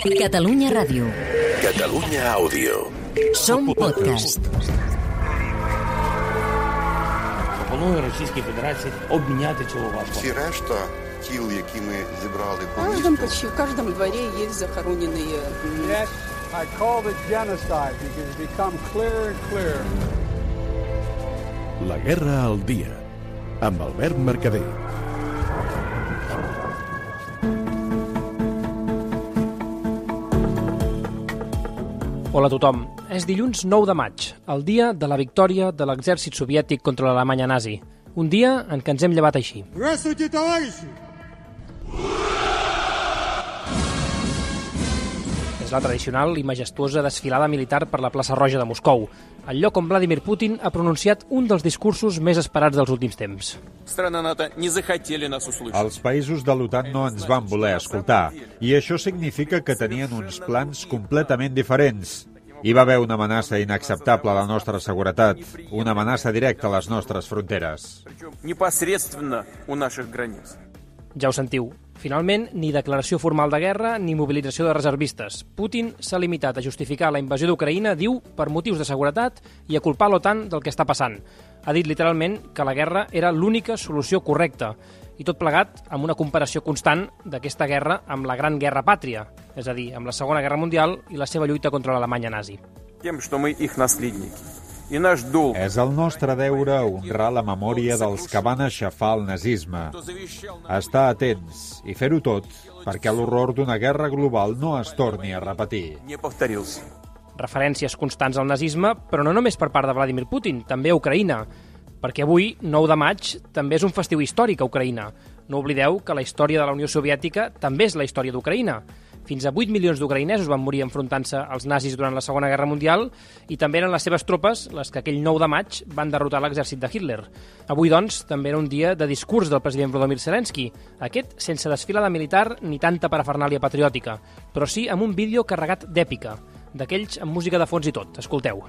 Catalunya Ràdio. Catalunya Àudio. Som podcast. Пропоную Російській Федерації обміняти цього важко. Всі решта тіл, які ми зібрали В по каждом, місту, почти в каждом дворе есть захороненные м, Yes, I called it genocide because it's become clearer and clearer. La guerra al dia. Amb Albert Mercader. Hola a tothom. És dilluns 9 de maig, el dia de la victòria de l'exèrcit soviètic contra l'Alemanya nazi. Un dia en què ens hem llevat així. Здравствуйте, товарищи! és la tradicional i majestuosa desfilada militar per la plaça Roja de Moscou, el lloc on Vladimir Putin ha pronunciat un dels discursos més esperats dels últims temps. Els països de l'OTAN no ens van voler escoltar, i això significa que tenien uns plans completament diferents. Hi va haver una amenaça inacceptable a la nostra seguretat, una amenaça directa a les nostres fronteres. Ja ho sentiu, Finalment, ni declaració formal de guerra ni mobilització de reservistes. Putin s'ha limitat a justificar la invasió d'Ucraïna, diu, per motius de seguretat i a culpar l'OTAN del que està passant. Ha dit literalment que la guerra era l'única solució correcta i tot plegat amb una comparació constant d'aquesta guerra amb la Gran Guerra Pàtria, és a dir, amb la Segona Guerra Mundial i la seva lluita contra l'Alemanya nazi. Тем, что мы их наследники. És el nostre deure honrar la memòria dels que van aixafar el nazisme. Estar atents i fer-ho tot perquè l'horror d'una guerra global no es torni a repetir. Referències constants al nazisme, però no només per part de Vladimir Putin, també a Ucraïna. Perquè avui, 9 de maig, també és un festiu històric a Ucraïna. No oblideu que la història de la Unió Soviètica també és la història d'Ucraïna. Fins a 8 milions d'ucraïnesos van morir enfrontant-se als nazis durant la Segona Guerra Mundial i també eren les seves tropes les que aquell 9 de maig van derrotar l'exèrcit de Hitler. Avui, doncs, també era un dia de discurs del president Volodymyr Zelensky, aquest sense desfilada militar ni tanta parafernàlia patriòtica, però sí amb un vídeo carregat d'èpica, d'aquells amb música de fons i tot. Escolteu.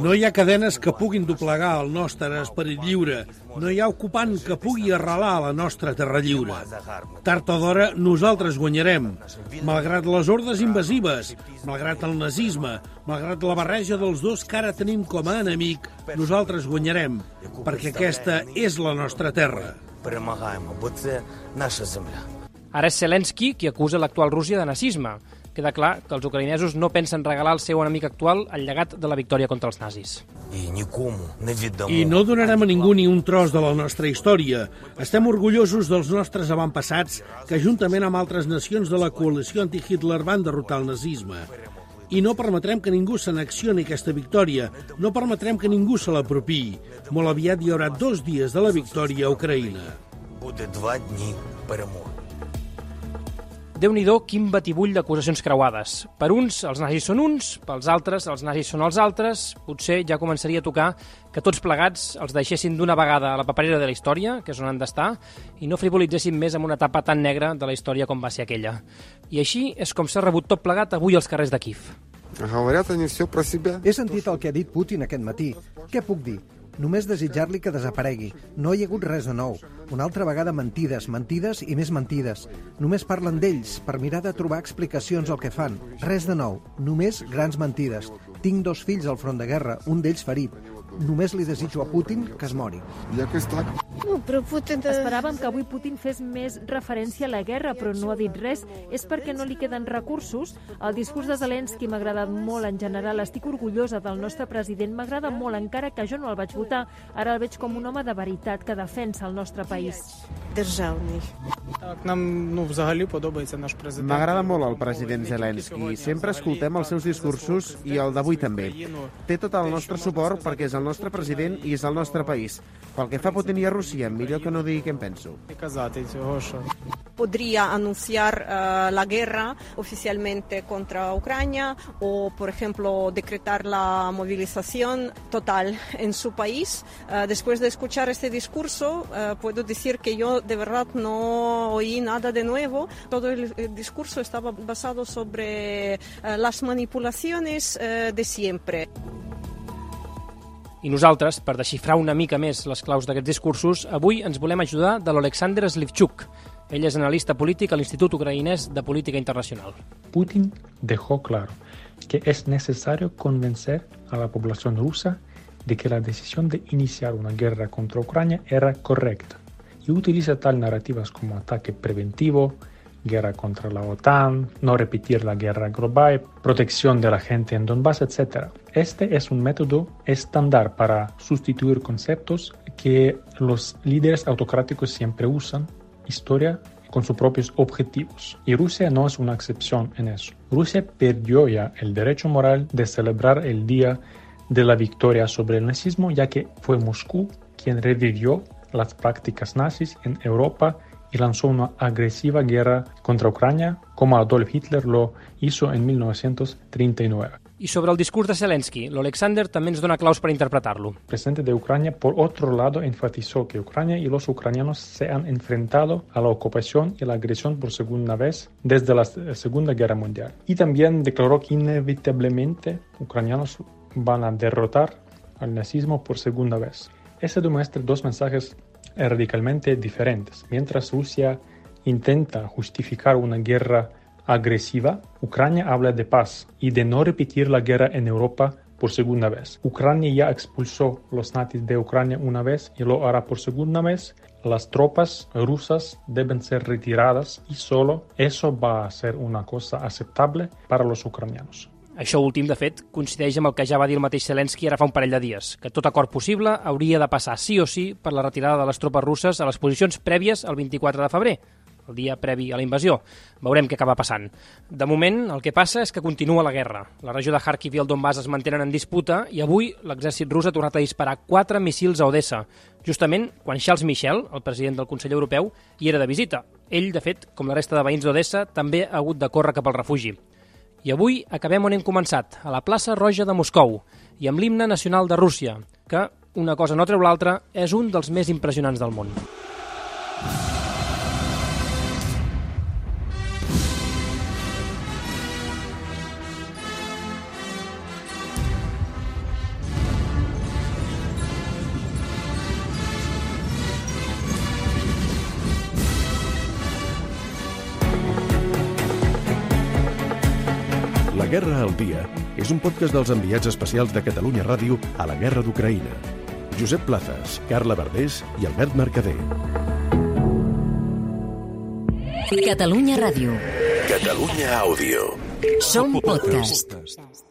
No hi ha cadenes que puguin doblegar el nostre esperit lliure. No hi ha ocupant que pugui arrelar la nostra terra lliure. Tard o d'hora nosaltres guanyarem. Malgrat les ordres invasives, malgrat el nazisme, malgrat la barreja dels dos que ara tenim com a enemic, nosaltres guanyarem, perquè aquesta és la nostra terra. Ara és Zelensky qui acusa l'actual Rússia de nazisme. Queda clar que els ucraïnesos no pensen regalar al seu enemic actual el llegat de la victòria contra els nazis. I no donarem a ningú ni un tros de la nostra història. Estem orgullosos dels nostres avantpassats que, juntament amb altres nacions de la coalició anti-Hitler, van derrotar el nazisme. I no permetrem que ningú s'anexioni aquesta victòria. No permetrem que ningú se l'apropiï. Molt aviat hi haurà dos dies de la victòria a Ucraïna déu nhi quin batibull d'acusacions creuades. Per uns, els nazis són uns, pels altres, els nazis són els altres. Potser ja començaria a tocar que tots plegats els deixessin d'una vegada a la paperera de la història, que és on han d'estar, i no frivolitzessin més amb una etapa tan negra de la història com va ser aquella. I així és com s'ha rebut tot plegat avui als carrers de Kif. He sentit el que ha dit Putin aquest matí. Què puc dir? Només desitjar-li que desaparegui. No hi ha hagut res de nou. Una altra vegada mentides, mentides i més mentides. Només parlen d'ells per mirar de trobar explicacions al que fan. Res de nou. Només grans mentides. Tinc dos fills al front de guerra, un d'ells ferit. Només li desitjo a Putin que es mori. No, però Putin... Esperàvem que avui Putin fes més referència a la guerra, però no ha dit res. És perquè no li queden recursos. El discurs de Zelensky m'ha agradat molt en general. Estic orgullosa del nostre president. M'agrada molt, encara que jo no el vaig votar. Ara el veig com un home de veritat que defensa el nostre país. M'agrada molt el president Zelensky. Sempre escoltem els seus discursos i el d'avui també. Té tot el nostre suport perquè és el nostre president i és el nostre país. Pel que fa a Putin i a Rússia, millor que no digui què en penso. Podría anunciar eh, la guerra oficialmente contra Ucrania o, por ejemplo, decretar la movilización total en su país. Eh, después de escuchar este discurso, eh, puedo decir que yo de verdad no oí nada de nuevo. Todo el, el discurso estaba basado sobre las manipulaciones de siempre. I nosaltres, per desxifrar una mica més les claus d'aquests discursos, avui ens volem ajudar de l'Alexander Slivchuk. Ell és analista polític a l'Institut Ucraïnès de Política Internacional. Putin dejó claro que es necesario convencer a la población rusa de que la decisión de iniciar una guerra contra Ucrania era correcta y utiliza tal narrativas como ataque preventivo, guerra contra la OTAN, no repetir la guerra global, protección de la gente en Donbass, etc. Este es un método estándar para sustituir conceptos que los líderes autocráticos siempre usan, historia con sus propios objetivos. Y Rusia no es una excepción en eso. Rusia perdió ya el derecho moral de celebrar el día de la victoria sobre el nazismo, ya que fue Moscú quien revivió las prácticas nazis en Europa y lanzó una agresiva guerra contra Ucrania, como Adolf Hitler lo hizo en 1939. I sobre el discurs de Zelensky, l'Alexander també ens dona claus per interpretar-lo. El presidente de Ucrania, por otro lado, enfatizó que Ucrania y los ucranianos se han enfrentado a la ocupación y la agresión por segunda vez desde la Segunda Guerra Mundial. Y también declaró que inevitablemente ucranianos van a derrotar al nazismo por segunda vez. Ese demuestra dos mensajes radicalmente diferentes. Mientras Rusia intenta justificar una guerra agresiva, Ucrania habla de paz y de no repetir la guerra en Europa por segunda vez. Ucrania ya expulsó los nazis de Ucrania una vez y lo hará por segunda vez. Las tropas rusas deben ser retiradas y solo eso va a ser una cosa aceptable para los ucranianos. Això últim, de fet, coincideix amb el que ja va dir el mateix Zelensky ara fa un parell de dies, que tot acord possible hauria de passar sí o sí per la retirada de les tropes russes a les posicions prèvies al 24 de febrer, el dia previ a la invasió. Veurem què acaba passant. De moment, el que passa és que continua la guerra. La regió de Kharkiv i el Donbass es mantenen en disputa i avui l'exèrcit rus ha tornat a disparar quatre missils a Odessa, justament quan Charles Michel, el president del Consell Europeu, hi era de visita. Ell, de fet, com la resta de veïns d'Odessa, també ha hagut de córrer cap al refugi. I avui acabem on hem començat, a la plaça Roja de Moscou, i amb l'himne nacional de Rússia, que, una cosa no treu l'altra, és un dels més impressionants del món. Guerra al Dia és un podcast dels enviats especials de Catalunya Ràdio a la Guerra d'Ucraïna. Josep Plazas, Carla Verdés i Albert Mercader. Catalunya Ràdio. Catalunya Àudio. Som podcast.